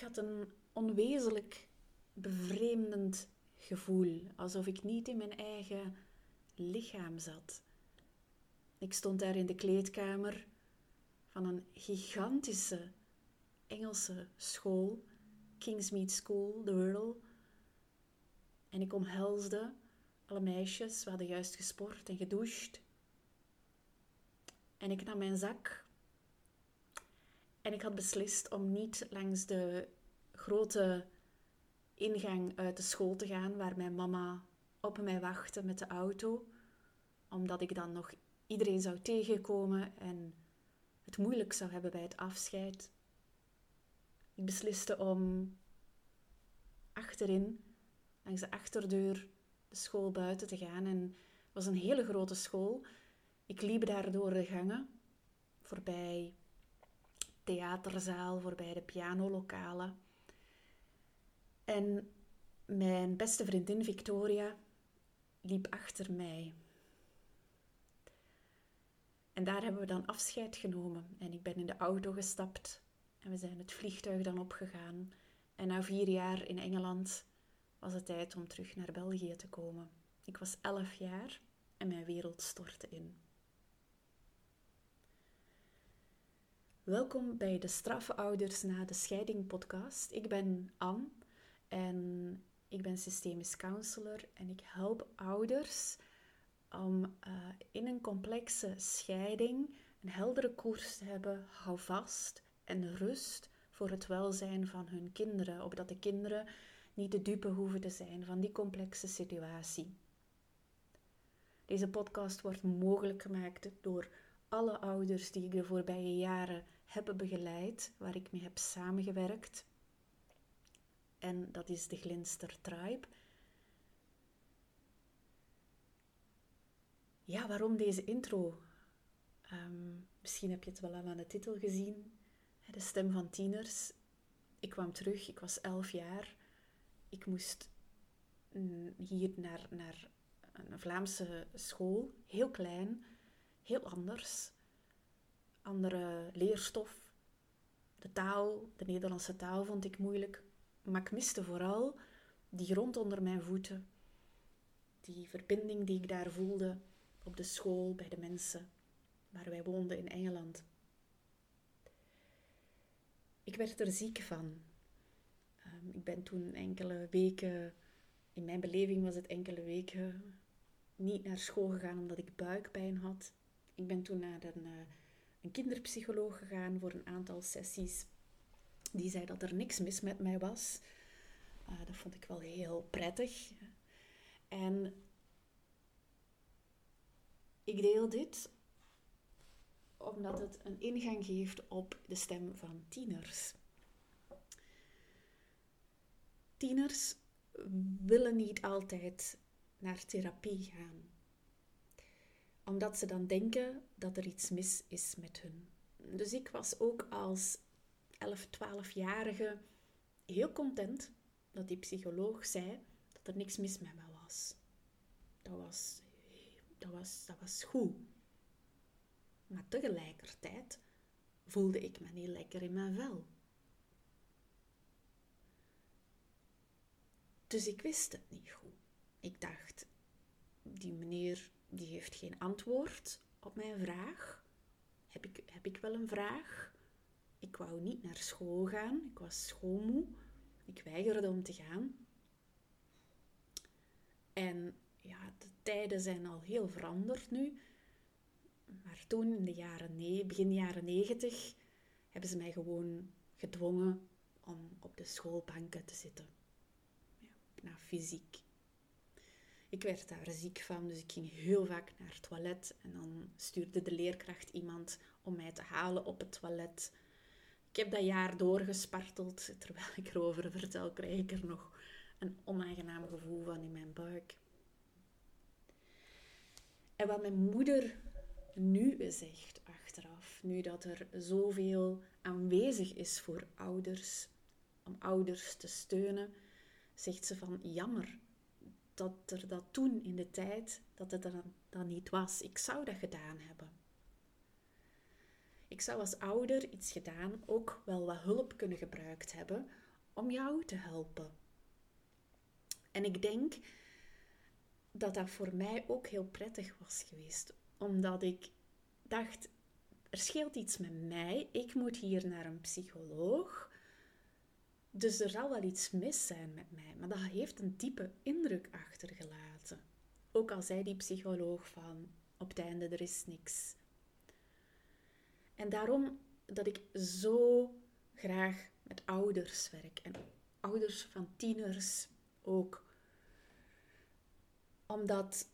Ik had een onwezenlijk bevreemdend gevoel, alsof ik niet in mijn eigen lichaam zat. Ik stond daar in de kleedkamer van een gigantische Engelse school, Kingsmead School, de Wirral. En ik omhelsde alle meisjes, we hadden juist gesport en gedoucht. En ik nam mijn zak en ik had beslist om niet langs de grote ingang uit de school te gaan waar mijn mama op mij wachtte met de auto, omdat ik dan nog iedereen zou tegenkomen en het moeilijk zou hebben bij het afscheid. Ik besliste om achterin, langs de achterdeur, de school buiten te gaan. En het was een hele grote school. Ik liep daar door de gangen, voorbij theaterzaal, voorbij de pianolokalen. En mijn beste vriendin Victoria liep achter mij. En daar hebben we dan afscheid genomen. En ik ben in de auto gestapt en we zijn het vliegtuig dan opgegaan. En na vier jaar in Engeland was het tijd om terug naar België te komen. Ik was elf jaar en mijn wereld stortte in. Welkom bij de Straffe Ouders na de Scheiding podcast. Ik ben Anne en ik ben systemisch counselor en ik help ouders om uh, in een complexe scheiding een heldere koers te hebben, hou vast en rust voor het welzijn van hun kinderen, opdat de kinderen niet de dupe hoeven te zijn van die complexe situatie. Deze podcast wordt mogelijk gemaakt door alle ouders die ik de voorbije jaren heb begeleid, waar ik mee heb samengewerkt. En dat is de Glinster Tribe. Ja, waarom deze intro? Ehm, misschien heb je het wel aan de titel gezien. De stem van tieners. Ik kwam terug, ik was elf jaar. Ik moest hier naar, naar een Vlaamse school, heel klein, heel anders. Andere leerstof. De taal, de Nederlandse taal vond ik moeilijk. Maar ik miste vooral die grond onder mijn voeten. Die verbinding die ik daar voelde op de school, bij de mensen waar wij woonden in Engeland. Ik werd er ziek van. Ehm, ik ben toen enkele weken, in mijn beleving was het enkele weken, niet naar school gegaan omdat ik buikpijn had. Ik ben toen naar een, uh, een kinderpsycholoog gegaan voor een aantal sessies. Die zei dat er niks mis met mij was. Uh, dat vond ik wel heel prettig. En ik deel dit omdat het een ingang geeft op de stem van tieners. Tieners willen niet altijd naar therapie gaan, omdat ze dan denken dat er iets mis is met hun. Dus ik was ook als 11, 12-jarige heel content dat die psycholoog zei dat er niks mis met me was. Dat was, dat was, dat was goed. Maar tegelijkertijd voelde ik me niet lekker in mijn vel. Dus ik wist het niet goed. Ik dacht, die meneer die heeft geen antwoord op mijn vraag. Heb ik, heb ik wel een vraag? Ik wou niet naar school gaan. Ik was schoolmoe. Ik weigerde om te gaan. En ja, de tijden zijn al heel veranderd nu. Maar toen, in de jaren nee, begin jaren negentig, hebben ze mij gewoon gedwongen om op de schoolbanken te zitten. Ja, na fysiek. Ik werd daar ziek van, dus ik ging heel vaak naar het toilet. En dan stuurde de leerkracht iemand om mij te halen op het toilet. Ik heb dat jaar doorgesparteld. Terwijl ik erover vertel, krijg ik er nog een onaangenaam gevoel van in mijn buik. En wat mijn moeder nu zegt achteraf, nu dat er zoveel aanwezig is voor ouders, om ouders te steunen, zegt ze van jammer dat er dat toen in de tijd, dat het er dan niet was. Ik zou dat gedaan hebben. Ik zou als ouder iets gedaan, ook wel wat hulp kunnen gebruikt hebben, om jou te helpen. En ik denk dat dat voor mij ook heel prettig was geweest, omdat ik dacht, er scheelt iets met mij, ik moet hier naar een psycholoog. Dus er zal wel iets mis zijn met mij, maar dat heeft een diepe indruk achtergelaten. Ook al zei die psycholoog van op het einde er is niks. En daarom dat ik zo graag met ouders werk en ouders van tieners ook. Omdat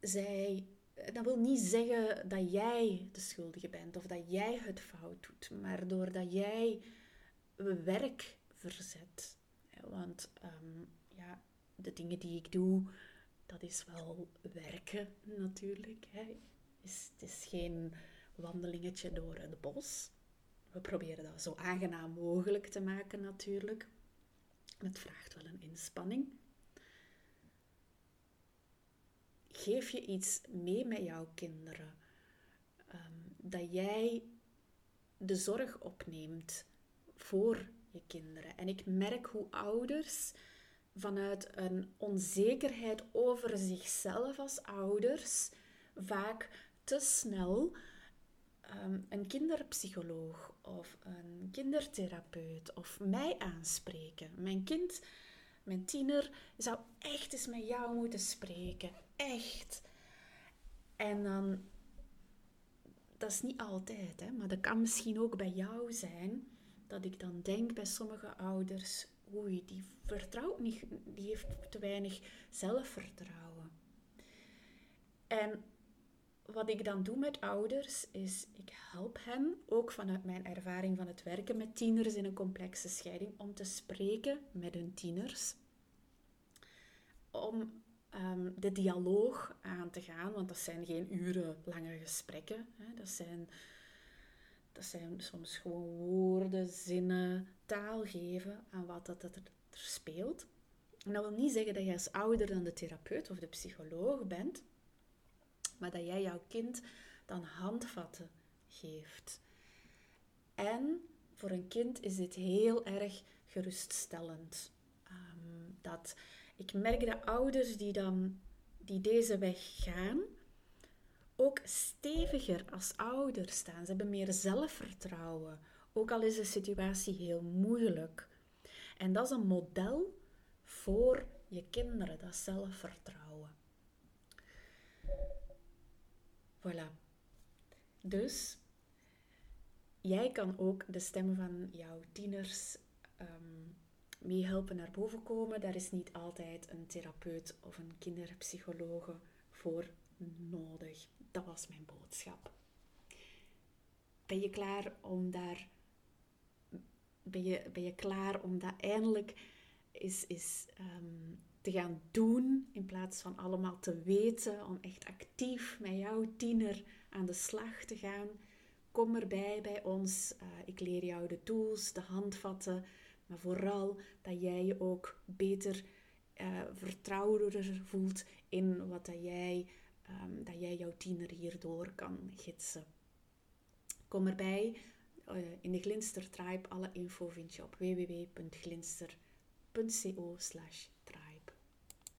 zij, dat wil niet zeggen dat jij de schuldige bent of dat jij het fout doet, maar doordat jij werk verzet. Want um, ja, de dingen die ik doe, dat is wel werken natuurlijk. Hè. Is, het is geen wandelingetje door het bos. We proberen dat zo aangenaam mogelijk te maken natuurlijk. Het vraagt wel een inspanning. Geef je iets mee met jouw kinderen. Ehm, dat jij de zorg opneemt voor je kinderen. En ik merk hoe ouders vanuit een onzekerheid over zichzelf als ouders vaak te snel um, een kinderpsycholoog of een kindertherapeut of mij aanspreken. Mijn kind, mijn tiener, zou echt eens met jou moeten spreken. Echt. En dan, dat is niet altijd, hè, maar dat kan misschien ook bij jou zijn, dat ik dan denk bij sommige ouders, oei, die vertrouwt niet, die heeft te weinig zelfvertrouwen. En wat ik dan doe met ouders is, ik help hen, ook vanuit mijn ervaring van het werken met tieners in een complexe scheiding, om te spreken met hun tieners. Om um, de dialoog aan te gaan, want dat zijn geen urenlange gesprekken. Hè. Dat, zijn, dat zijn soms gewoon woorden, zinnen, taal geven aan wat dat, dat er, speelt. En dat wil niet zeggen dat je als ouder dan de therapeut of de psycholoog bent, maar dat jij jouw kind dan handvatten geeft. En voor een kind is dit heel erg geruststellend. Um, dat ik merk dat ouders die dan die deze weg gaan, ook steviger als ouder staan. Ze hebben meer zelfvertrouwen, ook al is de situatie heel moeilijk. En dat is een model voor je kinderen, dat zelfvertrouwen. Voilà. Dus jij kan ook de stem van jouw tieners um, meehelpen naar boven komen. Daar is niet altijd een therapeut of een kinderpsychologe voor nodig. Dat was mijn boodschap. Ben je klaar om daar. Ben je, ben je klaar om dat eindelijk is, is um, te gaan doen in plaats van allemaal te weten, om echt actief met jouw tiener aan de slag te gaan. Kom erbij bij ons. Uh, ik leer jou de tools, de handvatten, maar vooral dat jij je ook beter uh, vertrouwder voelt in wat dat jij, um, dat jij jouw tiener hierdoor kan gidsen. Kom erbij. Uh, in de Glinster Tribe. Alle info vind je op www.glinster.co slash